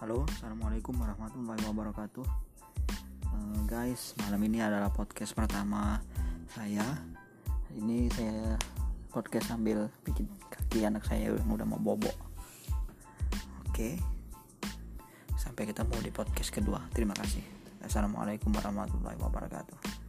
Halo, assalamualaikum warahmatullahi wabarakatuh. Uh, guys, malam ini adalah podcast pertama saya. Ini saya podcast sambil bikin kaki anak saya yang udah mau bobok Oke, sampai ketemu di podcast kedua. Terima kasih. Assalamualaikum warahmatullahi wabarakatuh.